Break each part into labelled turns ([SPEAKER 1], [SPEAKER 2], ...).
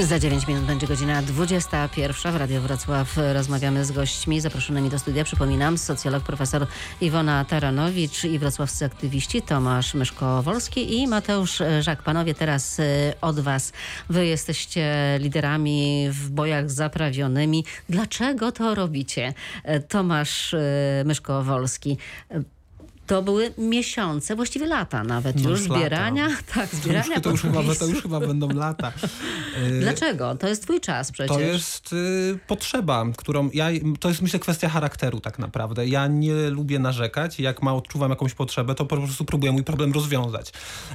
[SPEAKER 1] Za 9 minut będzie godzina 21 w Radio Wrocław. Rozmawiamy z gośćmi zaproszonymi do studia. Przypominam, socjolog profesor Iwona Taranowicz i wrocławscy aktywiści Tomasz Myszko-Wolski i Mateusz Żak. Panowie, teraz y, od was. Wy jesteście liderami w bojach zaprawionymi. Dlaczego to robicie? E, Tomasz y, Myszko-Wolski. To były miesiące, właściwie lata nawet
[SPEAKER 2] No
[SPEAKER 1] już
[SPEAKER 2] już lata.
[SPEAKER 1] zbierania. Tak,
[SPEAKER 2] To już,
[SPEAKER 1] zbierania
[SPEAKER 2] to, już chyba, to już chyba będą lata. Y,
[SPEAKER 1] Dlaczego? To jest twój czas przecież.
[SPEAKER 2] To jest y, potrzeba, którą ja, to jest myślę kwestia charakteru tak naprawdę. Ja nie lubię narzekać. Jak ma odczuwam jakąś potrzebę, to po prostu próbuję mój problem rozwiązać.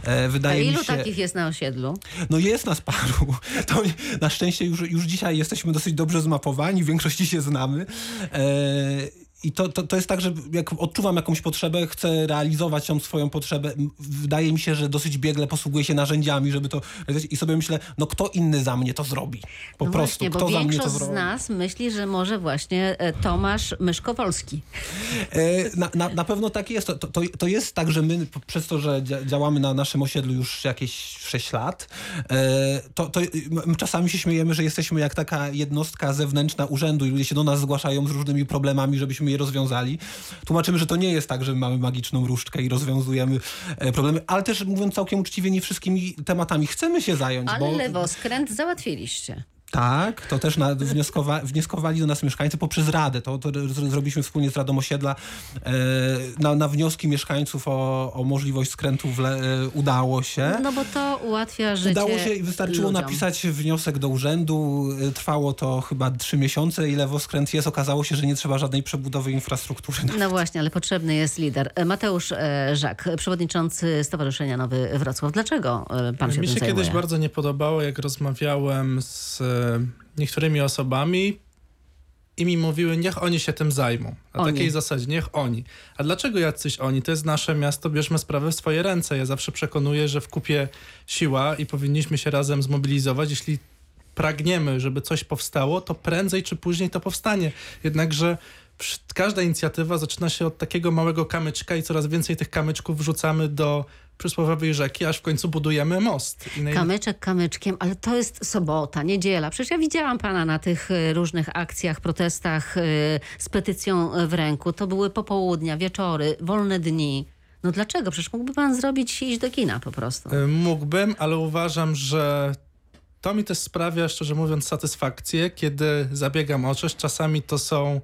[SPEAKER 2] E,
[SPEAKER 1] A
[SPEAKER 2] wydaje mi
[SPEAKER 1] ilu
[SPEAKER 2] się,
[SPEAKER 1] takich jest na osiedlu?
[SPEAKER 2] no jest nas paru. To na szczęście już, już dzisiaj jesteśmy dosyć dobrze zmapowani, w większości się znamy. E, i to, to, to jest tak, że jak odczuwam jakąś potrzebę, chcę realizować tą swoją potrzebę. Wydaje mi się, że dosyć biegle posługuję się narzędziami, żeby to realizować. I sobie myślę, no kto inny za mnie to zrobi? Po
[SPEAKER 1] no
[SPEAKER 2] prostu,
[SPEAKER 1] właśnie,
[SPEAKER 2] kto za mnie to
[SPEAKER 1] większość z
[SPEAKER 2] zrobi?
[SPEAKER 1] nas myśli, że może właśnie e, Tomasz Myszkowolski.
[SPEAKER 2] E, Na, na, na pewno tak jest. To, to, to jest tak, że my przez to, że dzia- działamy na naszym osiedlu już jakieś 6 lat, e, to, to czasami się śmiejemy, że jesteśmy jak taka jednostka zewnętrzna urzędu i ludzie się do nas zgłaszają z różnymi problemami, żebyśmy je rozwiązali. Tłumaczymy, że to nie jest tak, że mamy magiczną różdżkę i rozwiązujemy e, problemy, ale też mówiąc całkiem uczciwie, nie wszystkimi tematami chcemy się zająć.
[SPEAKER 1] Ale
[SPEAKER 2] bo...
[SPEAKER 1] lewoskręt załatwiliście.
[SPEAKER 2] Tak, to też na, wnioskowa, wnioskowali do nas mieszkańcy poprzez Radę. To, to zro- zrobiliśmy wspólnie z Radą Osiedla. E, na, na wnioski mieszkańców o, o możliwość skrętu w le, e, udało się.
[SPEAKER 1] No bo to ułatwia życie
[SPEAKER 2] Udało się i wystarczyło
[SPEAKER 1] ludziom.
[SPEAKER 2] napisać wniosek do urzędu. E, Trwało to chyba trzy miesiące i lewoskręt jest. Okazało się, że nie trzeba żadnej przebudowy infrastruktury.
[SPEAKER 1] No właśnie, ale potrzebny jest lider. E, Mateusz e, Żak, przewodniczący Stowarzyszenia Nowy Wrocław. Dlaczego pan się
[SPEAKER 3] Mi się kiedyś bardzo nie podobało, jak rozmawiałem z e, niektórymi osobami i mi mówiły, niech oni się tym zajmą. Na
[SPEAKER 1] Oni.
[SPEAKER 3] takiej zasadzie, niech oni. A dlaczego jacyś oni? To jest nasze miasto, bierzmy sprawę w swoje ręce. Ja zawsze przekonuję, że w kupie siła i powinniśmy się razem zmobilizować. Jeśli pragniemy, żeby coś powstało, to prędzej czy później to powstanie. Jednakże każda inicjatywa zaczyna się od takiego małego kamyczka i coraz więcej tych kamyczków wrzucamy do przysłowiowej rzeki, aż w końcu budujemy most. I naj...
[SPEAKER 1] Kamyczek kamyczkiem, ale to jest sobota, niedziela. Przecież ja widziałam pana na tych e, różnych akcjach, protestach e, z petycją e, w ręku. To były popołudnia, wieczory, wolne dni. No dlaczego? Przecież mógłby pan zrobić iść do kina po prostu.
[SPEAKER 3] Y, Mógłbym, ale uważam, że to mi też sprawia, szczerze mówiąc, satysfakcję, kiedy zabiegam o coś. Czasami to są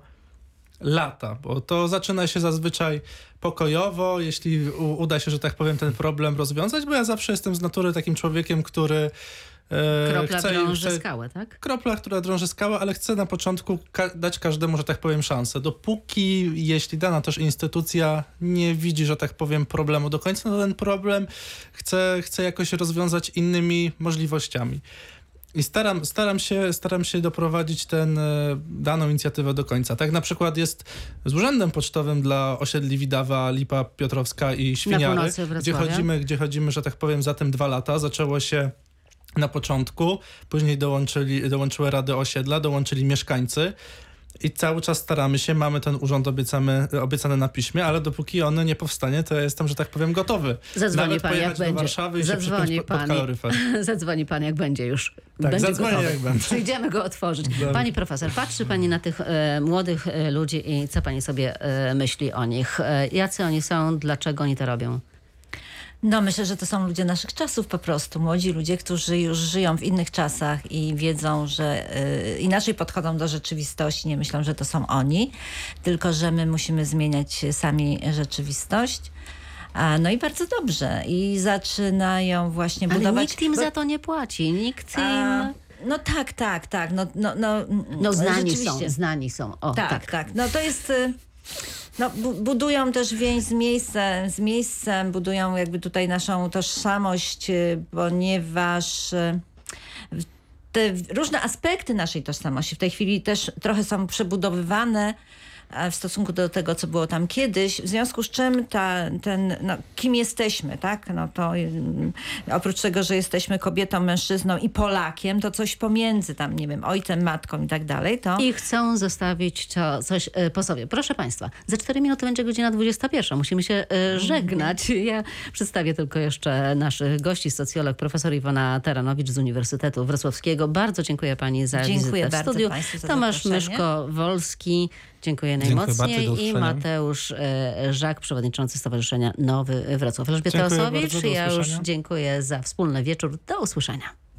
[SPEAKER 3] lata, bo to zaczyna się zazwyczaj pokojowo, jeśli uda się, że tak powiem, ten problem rozwiązać, bo ja zawsze jestem z natury takim człowiekiem, który e,
[SPEAKER 1] Kropla
[SPEAKER 3] chce,
[SPEAKER 1] drąży
[SPEAKER 3] chce,
[SPEAKER 1] skałę, tak?
[SPEAKER 3] kropla, która drąży skałę, ale chcę na początku ka- dać każdemu, że tak powiem, szansę. Dopóki, jeśli dana też instytucja nie widzi, że tak powiem, problemu do końca, no ten problem chcę, chcę jakoś rozwiązać innymi możliwościami. I staram, staram, się, staram się doprowadzić ten, e, daną inicjatywę do końca. Tak na przykład jest z urzędem pocztowym dla osiedli Widawa, Lipa Piotrowska i Świniary, gdzie chodzimy, gdzie chodzimy, że tak powiem, za tym dwa lata. Zaczęło się na początku, później dołączyli, dołączyły rady osiedla, dołączyli mieszkańcy i cały czas staramy się, mamy ten urząd obiecamy, obiecany na piśmie, ale dopóki on nie powstanie, to ja jestem, że tak powiem, gotowy.
[SPEAKER 1] Zadzwoni
[SPEAKER 3] Nawet
[SPEAKER 1] pan, jak
[SPEAKER 3] do
[SPEAKER 1] będzie.
[SPEAKER 3] Warszawy i się
[SPEAKER 1] Zadzwoni
[SPEAKER 3] pod, pod
[SPEAKER 1] pan.
[SPEAKER 3] kaloryfer.
[SPEAKER 1] Zadzwoni pan, jak będzie już.
[SPEAKER 3] Tak,
[SPEAKER 1] będzie
[SPEAKER 3] zadzwonię,
[SPEAKER 1] gotowy.
[SPEAKER 3] jak będę.
[SPEAKER 1] Przyjdziemy go otworzyć.
[SPEAKER 3] Dobrze.
[SPEAKER 1] Pani profesor, patrzy pani na tych e, młodych e, ludzi i co pani sobie e, myśli o nich? E, jacy oni są, dlaczego oni to robią?
[SPEAKER 4] No myślę, że to są ludzie naszych czasów po prostu. Młodzi ludzie, którzy już żyją w innych czasach i wiedzą, że y, inaczej podchodzą do rzeczywistości. Nie myślą, że to są oni, tylko że my musimy zmieniać sami rzeczywistość. A, no i bardzo dobrze. I zaczynają właśnie
[SPEAKER 1] Ale
[SPEAKER 4] budować...
[SPEAKER 1] nikt im za to nie płaci, nikt im...
[SPEAKER 4] A, no tak, tak, tak. No, no, no,
[SPEAKER 1] No znani są, znani są. O,
[SPEAKER 4] Tak,
[SPEAKER 1] tak.
[SPEAKER 4] tak, No to jest. y, No, bu- budują też więź z miejscem, z miejscem, budują jakby tutaj naszą tożsamość, y, ponieważ y, te różne aspekty naszej tożsamości w tej chwili też trochę są przebudowywane w stosunku do tego, co było tam kiedyś, w związku z czym ta, ten, no, kim jesteśmy, tak? No to mm, oprócz tego, że jesteśmy kobietą, mężczyzną i Polakiem, to coś pomiędzy tam, nie wiem, ojcem, matką i tak dalej, to...
[SPEAKER 1] I chcą zostawić to coś e, po sobie. Proszę Państwa, za 4 minuty będzie godzina 21. Musimy się e, żegnać. Ja przedstawię tylko jeszcze naszych gości. Socjolog profesor Iwona Taranowicz z Uniwersytetu Wrocławskiego. Bardzo dziękuję Pani za
[SPEAKER 4] Dziękuję
[SPEAKER 1] wizytę w
[SPEAKER 4] bardzo
[SPEAKER 1] studiu. Tomasz. Myszko-Wolski. Dziękuję
[SPEAKER 2] Dziękuję
[SPEAKER 1] najmocniej.
[SPEAKER 2] do
[SPEAKER 1] I. Mateusz e, Żak, przewodniczący Stowarzyszenia Nowy Wrocław. Elżbieta
[SPEAKER 3] Dziękuję
[SPEAKER 1] Osowicz, ja już dziękuję za wspólny wieczór. Do usłyszenia.